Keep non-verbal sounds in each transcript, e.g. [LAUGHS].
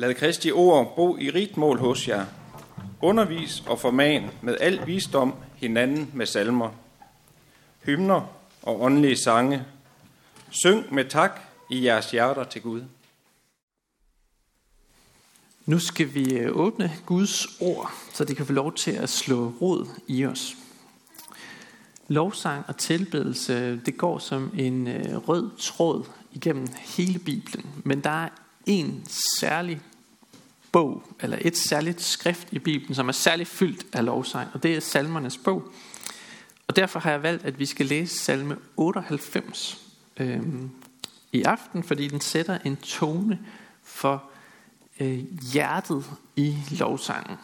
Lad Kristi ord bo i rigt mål hos jer. Undervis og forman med al visdom hinanden med salmer, hymner og åndelige sange. Syng med tak i jeres hjerter til Gud. Nu skal vi øh, åbne Guds ord, så det kan få lov til at slå rod i os. Lovsang og tilbedelse, det går som en øh, rød tråd igennem hele Bibelen. Men der er en særlig bog, eller et særligt skrift i Bibelen, som er særligt fyldt af lovsang, og det er salmernes bog. Og derfor har jeg valgt, at vi skal læse salme 98 øh, i aften, fordi den sætter en tone for øh, hjertet i lovsangen.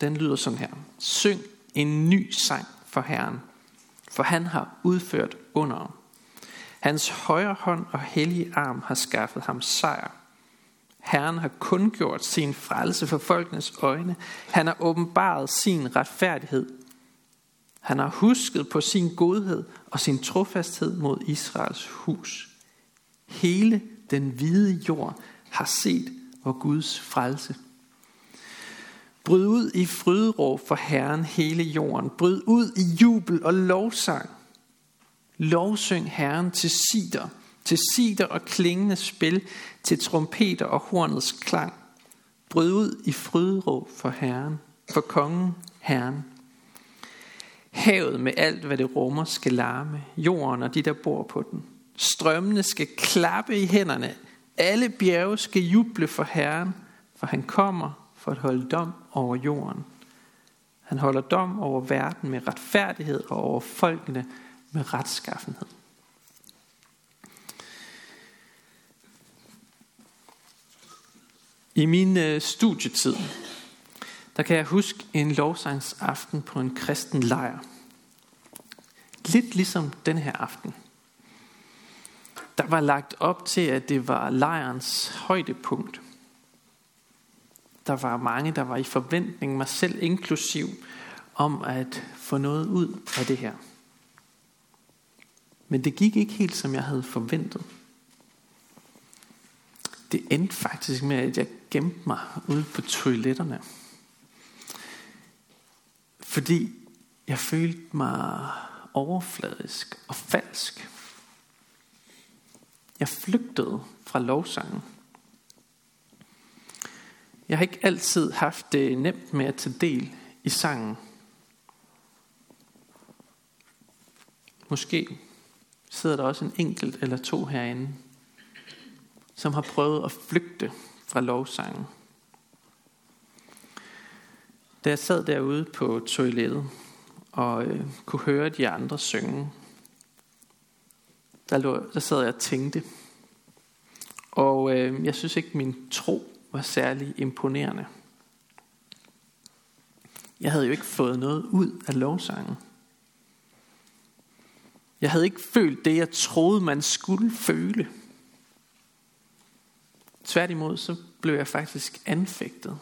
Den lyder sådan her. Syng en ny sang for Herren, for han har udført under. Hans højre hånd og hellige arm har skaffet ham sejr. Herren har kun gjort sin frelse for folkenes øjne. Han har åbenbaret sin retfærdighed. Han har husket på sin godhed og sin trofasthed mod Israels hus. Hele den hvide jord har set vor Guds frelse. Bryd ud i fryderåb for Herren hele jorden. Bryd ud i jubel og lovsang. Lovsyng Herren til sider, til sider og klingende spil, til trompeter og hornets klang. Bryd ud i fryderåb for Herren, for kongen Herren. Havet med alt, hvad det rummer, skal larme. Jorden og de, der bor på den. Strømmene skal klappe i hænderne. Alle bjerge skal juble for Herren, for han kommer for at holde dom over jorden. Han holder dom over verden med retfærdighed og over folkene med retskaffenhed. I min øh, studietid, der kan jeg huske en lovsangsaften på en kristen lejr. Lidt ligesom den her aften. Der var lagt op til, at det var lejrens højdepunkt. Der var mange, der var i forventning, mig selv inklusiv, om at få noget ud af det her. Men det gik ikke helt, som jeg havde forventet. Det endte faktisk med, at jeg gemte mig ude på toiletterne. Fordi jeg følte mig overfladisk og falsk. Jeg flygtede fra lovsangen. Jeg har ikke altid haft det nemt med at tage del i sangen. Måske sidder der også en enkelt eller to herinde, som har prøvet at flygte fra lovsangen. Da jeg sad derude på toilettet og øh, kunne høre de andre synge, der, lå, der sad jeg og tænkte. Og øh, jeg synes ikke, min tro var særlig imponerende. Jeg havde jo ikke fået noget ud af lovsangen. Jeg havde ikke følt det, jeg troede, man skulle føle. Tværtimod, så blev jeg faktisk anfægtet.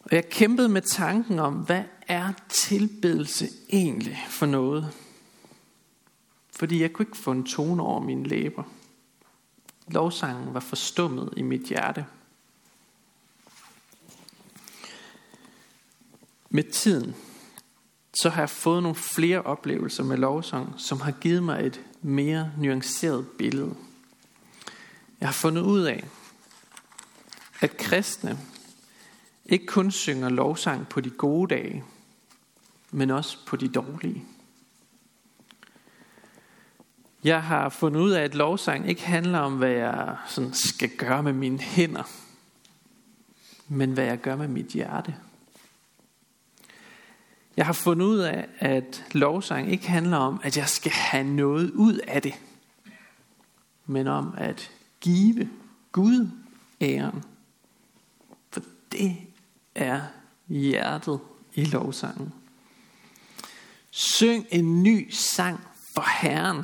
Og jeg kæmpede med tanken om, hvad er tilbedelse egentlig for noget? Fordi jeg kunne ikke få en tone over mine læber. Lovsangen var forstummet i mit hjerte. Med tiden, så har jeg fået nogle flere oplevelser med lovsang, som har givet mig et mere nuanceret billede. Jeg har fundet ud af, at kristne ikke kun synger lovsang på de gode dage, men også på de dårlige. Jeg har fundet ud af, at lovsang ikke handler om, hvad jeg sådan skal gøre med mine hænder, men hvad jeg gør med mit hjerte. Jeg har fundet ud af, at lovsang ikke handler om, at jeg skal have noget ud af det, men om at give Gud æren. For det er hjertet i lovsangen. Syng en ny sang for Herren,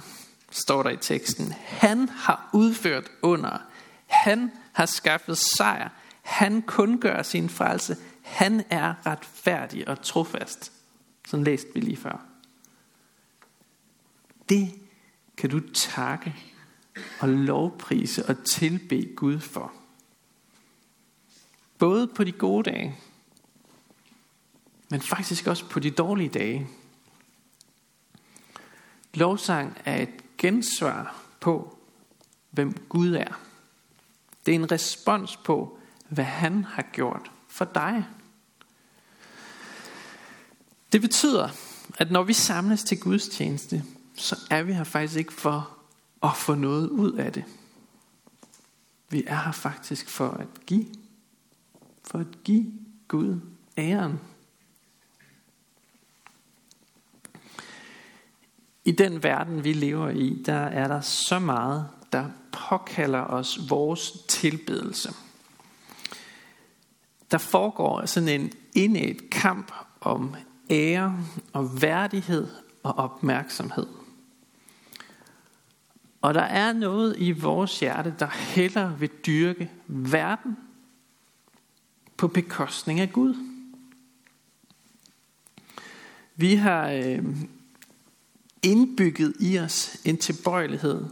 står der i teksten. Han har udført under. Han har skaffet sejr. Han kun gør sin frelse. Han er retfærdig og trofast. Sådan læste vi lige før. Det kan du takke og lovprise og tilbe Gud for. Både på de gode dage, men faktisk også på de dårlige dage. Lovsang er et gensvar på, hvem Gud er. Det er en respons på, hvad han har gjort for dig. Det betyder, at når vi samles til Guds tjeneste, så er vi her faktisk ikke for at få noget ud af det. Vi er her faktisk for at give. For at give Gud æren. I den verden, vi lever i, der er der så meget, der påkalder os vores tilbedelse. Der foregår sådan en indæt kamp om ære og værdighed og opmærksomhed. Og der er noget i vores hjerte, der heller vil dyrke verden på bekostning af Gud. Vi har øh, indbygget i os en tilbøjelighed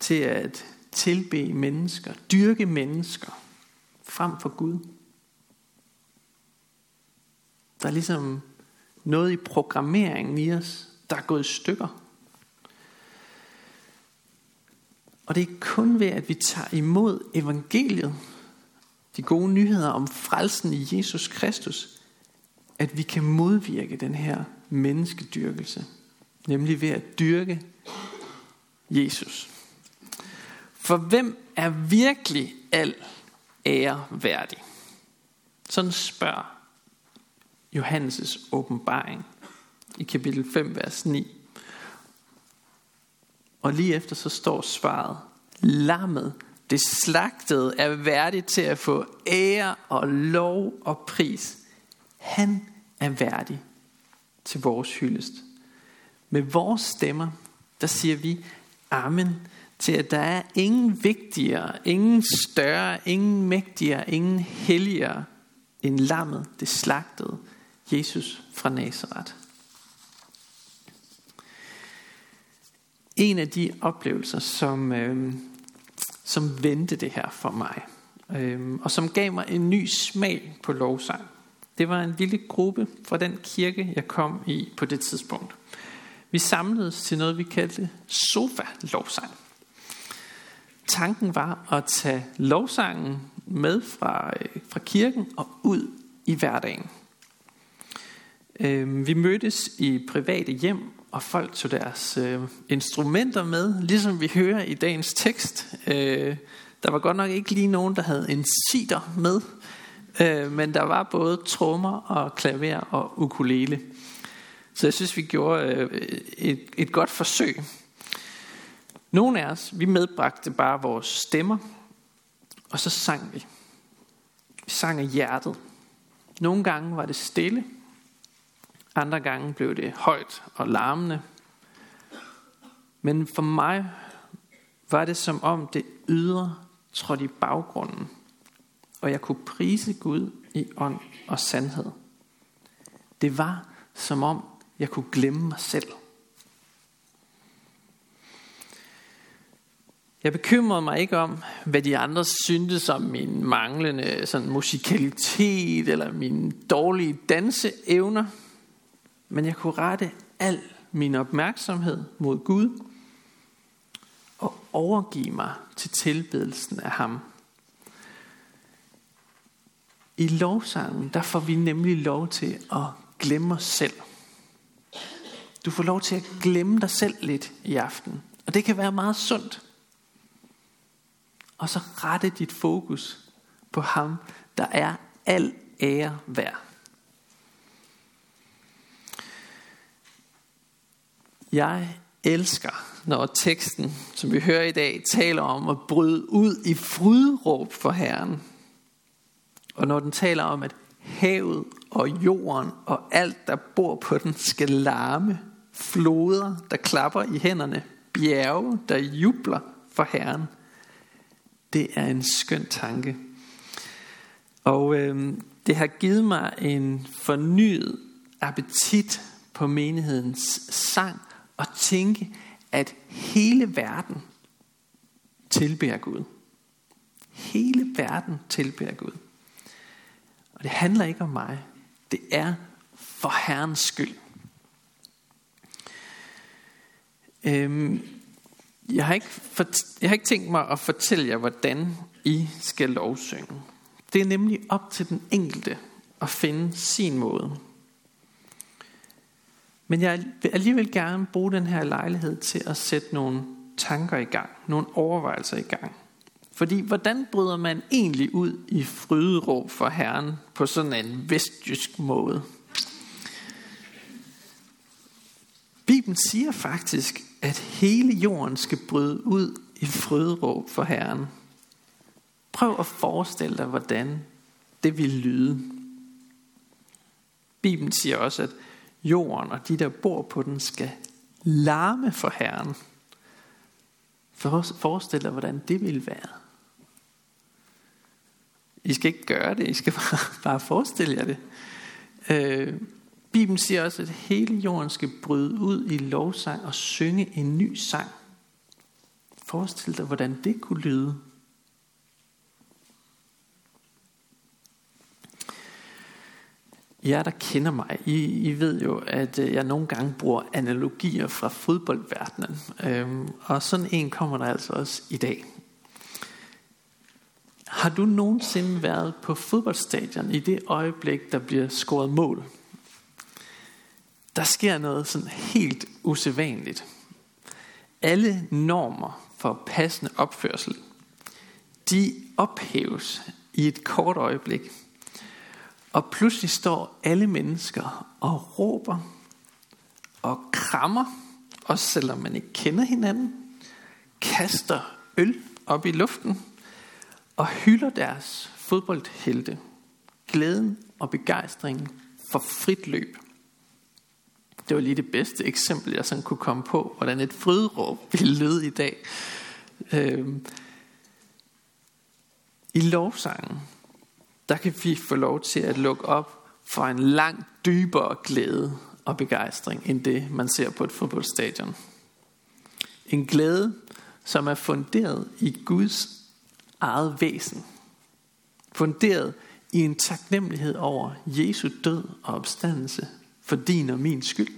til at tilbe mennesker, dyrke mennesker frem for Gud. Der er ligesom noget i programmeringen i os, der er gået i stykker. Og det er kun ved, at vi tager imod evangeliet, de gode nyheder om frelsen i Jesus Kristus, at vi kan modvirke den her menneskedyrkelse. Nemlig ved at dyrke Jesus. For hvem er virkelig al ære værdig? Sådan spørger Johannes' åbenbaring i kapitel 5, vers 9. Og lige efter så står svaret, lammet, det slagtede, er værdigt til at få ære og lov og pris. Han er værdig til vores hyldest. Med vores stemmer, der siger vi amen til, at der er ingen vigtigere, ingen større, ingen mægtigere, ingen helligere end lammet, det slagtede, Jesus fra Nazareth. En af de oplevelser, som, øh, som vendte det her for mig, øh, og som gav mig en ny smag på lovsang, det var en lille gruppe fra den kirke, jeg kom i på det tidspunkt. Vi samledes til noget, vi kaldte sofa-lovsang. Tanken var at tage lovsangen med fra, øh, fra kirken og ud i hverdagen. Øh, vi mødtes i private hjem, og folk tog deres øh, instrumenter med, ligesom vi hører i dagens tekst. Øh, der var godt nok ikke lige nogen, der havde en sider med, øh, men der var både trommer og klaver og ukulele. Så jeg synes, vi gjorde øh, et, et godt forsøg. Nogle af os, vi medbragte bare vores stemmer, og så sang vi. Vi sang af hjertet. Nogle gange var det stille, andre gange blev det højt og larmende. Men for mig var det som om det ydre trådte i baggrunden, og jeg kunne prise Gud i ånd og sandhed. Det var som om jeg kunne glemme mig selv. Jeg bekymrede mig ikke om, hvad de andre syntes om min manglende sådan, musikalitet eller mine dårlige danseevner. Men jeg kunne rette al min opmærksomhed mod Gud og overgive mig til tilbedelsen af ham. I lovsangen, der får vi nemlig lov til at glemme os selv. Du får lov til at glemme dig selv lidt i aften. Og det kan være meget sundt. Og så rette dit fokus på ham, der er al ære værd. Jeg elsker, når teksten, som vi hører i dag, taler om at bryde ud i frydråb for Herren. Og når den taler om, at havet og jorden og alt, der bor på den, skal larme. Floder, der klapper i hænderne. Bjerge, der jubler for Herren. Det er en skøn tanke. Og øh, det har givet mig en fornyet appetit på menighedens sang at tænke, at hele verden tilbærer Gud. Hele verden tilbærer Gud. Og det handler ikke om mig. Det er for Herrens skyld. Øhm, jeg, har ikke fort- jeg har ikke tænkt mig at fortælle jer, hvordan I skal lovsynge. Det er nemlig op til den enkelte at finde sin måde. Men jeg vil alligevel gerne bruge den her lejlighed til at sætte nogle tanker i gang, nogle overvejelser i gang. Fordi hvordan bryder man egentlig ud i fryderåb for Herren på sådan en vestjysk måde? Bibelen siger faktisk, at hele jorden skal bryde ud i fryderåb for Herren. Prøv at forestille dig, hvordan det vil lyde. Bibelen siger også, at jorden og de, der bor på den, skal larme for Herren. Forestil dig, hvordan det ville være. I skal ikke gøre det, I skal bare, bare forestille jer det. Øh, Bibelen siger også, at hele jorden skal bryde ud i lovsang og synge en ny sang. Forestil dig, hvordan det kunne lyde. Jer, der kender mig, I, I ved jo, at øh, jeg nogle gange bruger analogier fra fodboldverdenen. Øhm, og sådan en kommer der altså også i dag. Har du nogensinde været på fodboldstadion i det øjeblik, der bliver scoret mål? Der sker noget sådan helt usædvanligt. Alle normer for passende opførsel, de ophæves i et kort øjeblik – og pludselig står alle mennesker og råber og krammer, også selvom man ikke kender hinanden, kaster øl op i luften og hylder deres fodboldhelte. Glæden og begejstringen for frit løb. Det var lige det bedste eksempel, jeg sådan kunne komme på, hvordan et frydråb ville lyde i dag. Øhm. I lovsangen, der kan vi få lov til at lukke op for en langt dybere glæde og begejstring, end det man ser på et fodboldstadion. En glæde, som er funderet i Guds eget væsen. Funderet i en taknemmelighed over Jesu død og opstandelse for din og min skyld.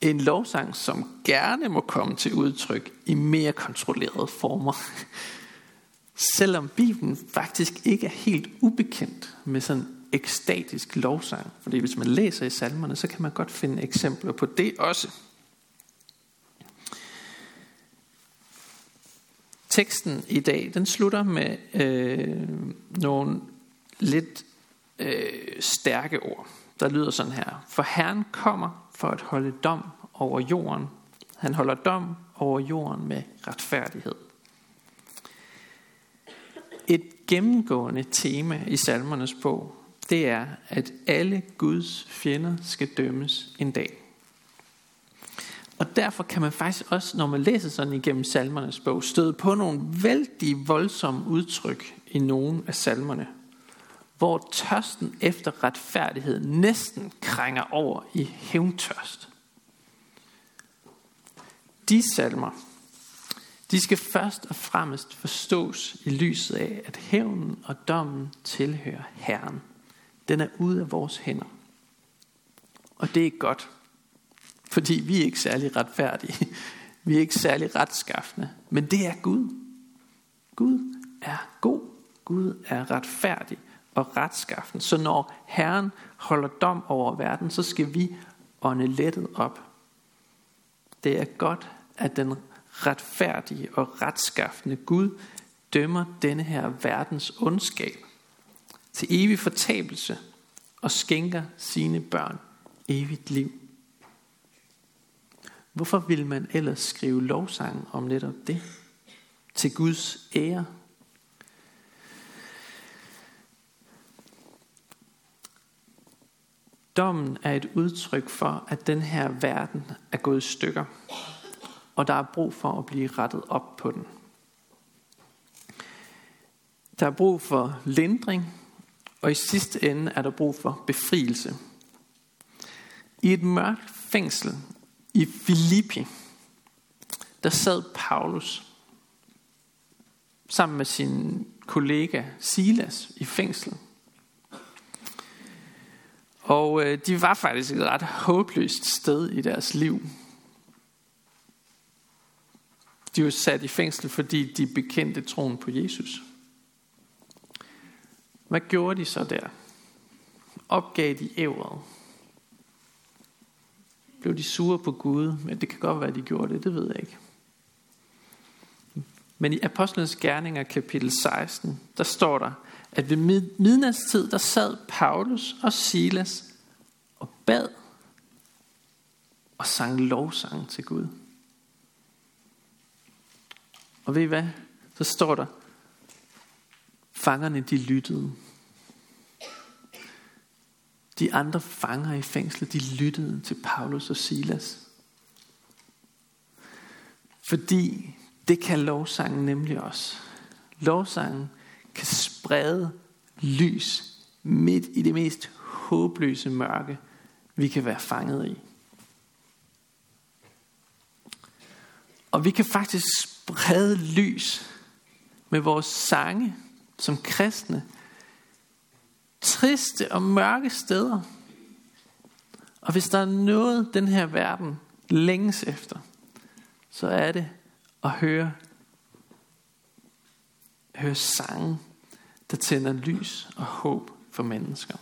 En lovsang, som gerne må komme til udtryk i mere kontrollerede former, Selvom Bibelen faktisk ikke er helt ubekendt med sådan ekstatisk lovsang. Fordi hvis man læser i salmerne, så kan man godt finde eksempler på det også. Teksten i dag, den slutter med øh, nogle lidt øh, stærke ord. Der lyder sådan her. For Herren kommer for at holde dom over jorden. Han holder dom over jorden med retfærdighed. Et gennemgående tema i salmernes bog, det er, at alle Guds fjender skal dømmes en dag. Og derfor kan man faktisk også, når man læser sådan igennem salmernes bog, støde på nogle vældig voldsomme udtryk i nogle af salmerne, hvor tørsten efter retfærdighed næsten krænger over i hævntørst. De salmer, de skal først og fremmest forstås i lyset af, at hævnen og dommen tilhører Herren. Den er ude af vores hænder. Og det er godt, fordi vi er ikke særlig retfærdige. Vi er ikke særlig retskaffende. Men det er Gud. Gud er god. Gud er retfærdig og retskaffen. Så når Herren holder dom over verden, så skal vi ånde lettet op. Det er godt, at den retfærdige og retskaffende Gud dømmer denne her verdens ondskab til evig fortabelse og skænker sine børn evigt liv. Hvorfor vil man ellers skrive lovsang om netop det? Til Guds ære. Dommen er et udtryk for, at den her verden er gået i stykker og der er brug for at blive rettet op på den. Der er brug for lindring, og i sidste ende er der brug for befrielse. I et mørkt fængsel i Filippi, der sad Paulus sammen med sin kollega Silas i fængsel. Og øh, de var faktisk et ret håbløst sted i deres liv. De var sat i fængsel, fordi de bekendte troen på Jesus. Hvad gjorde de så der? Opgav de ævret? Blev de sure på Gud? Men det kan godt være, de gjorde det, det ved jeg ikke. Men i Apostlenes Gerninger kapitel 16, der står der, at ved midnatstid, der sad Paulus og Silas og bad og sang lovsang til Gud. Og ved I hvad? Så står der, fangerne de lyttede. De andre fanger i fængslet, de lyttede til Paulus og Silas. Fordi det kan lovsangen nemlig også. Lovsangen kan sprede lys midt i det mest håbløse mørke, vi kan være fanget i. Og vi kan faktisk sprede lys med vores sange som kristne. Triste og mørke steder. Og hvis der er noget, den her verden længes efter, så er det at høre, høre sange, der tænder lys og håb for mennesker.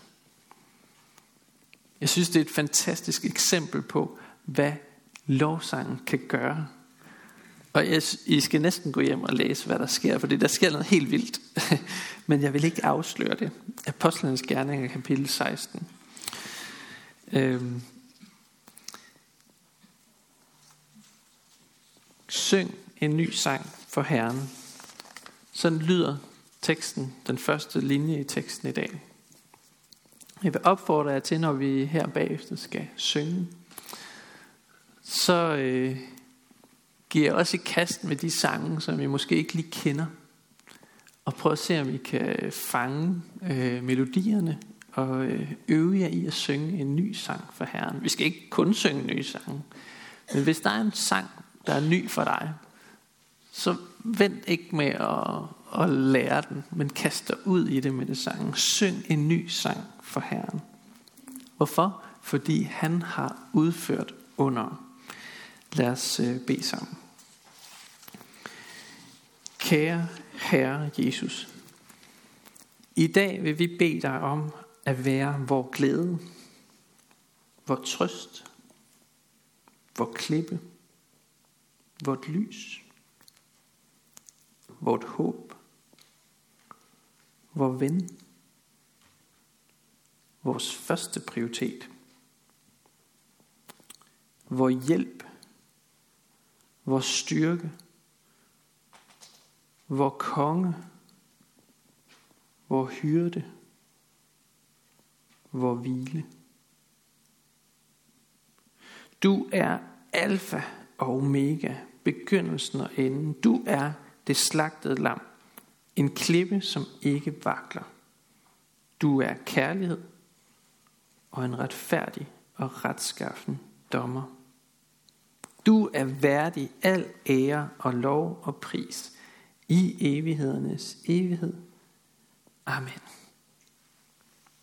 Jeg synes, det er et fantastisk eksempel på, hvad lovsangen kan gøre. Og jeg, I skal næsten gå hjem og læse, hvad der sker, fordi der sker noget helt vildt. [LAUGHS] Men jeg vil ikke afsløre det. Apostlenes Gerninger, kapitel 16. Øhm. Syng en ny sang for Herren. Sådan lyder teksten, den første linje i teksten i dag. Jeg vil opfordre jer til, når vi her bagefter skal synge, så øh, giver jeg også i kast med de sange, som I måske ikke lige kender. Og prøv at se, om I kan fange øh, melodierne og øh, øve jer i at synge en ny sang for Herren. Vi skal ikke kun synge en ny sang, men hvis der er en sang, der er ny for dig, så vent ikke med at, at lære den, men kast dig ud i det med det sang. Syng en ny sang for Herren. Hvorfor? Fordi han har udført under. Lad os øh, bede sammen. Kære Herre Jesus, i dag vil vi bede dig om at være vor glæde, vor trøst, vor klippe, vort lys, vort håb, vor ven, vores første prioritet, vor hjælp, vores styrke, vor konge, vor hyrde, vor hvile. Du er alfa og omega, begyndelsen og enden. Du er det slagtede lam, en klippe, som ikke vakler. Du er kærlighed og en retfærdig og retskaffen dommer. Du er værdig al ære og lov og pris i evighedernes evighed. Amen.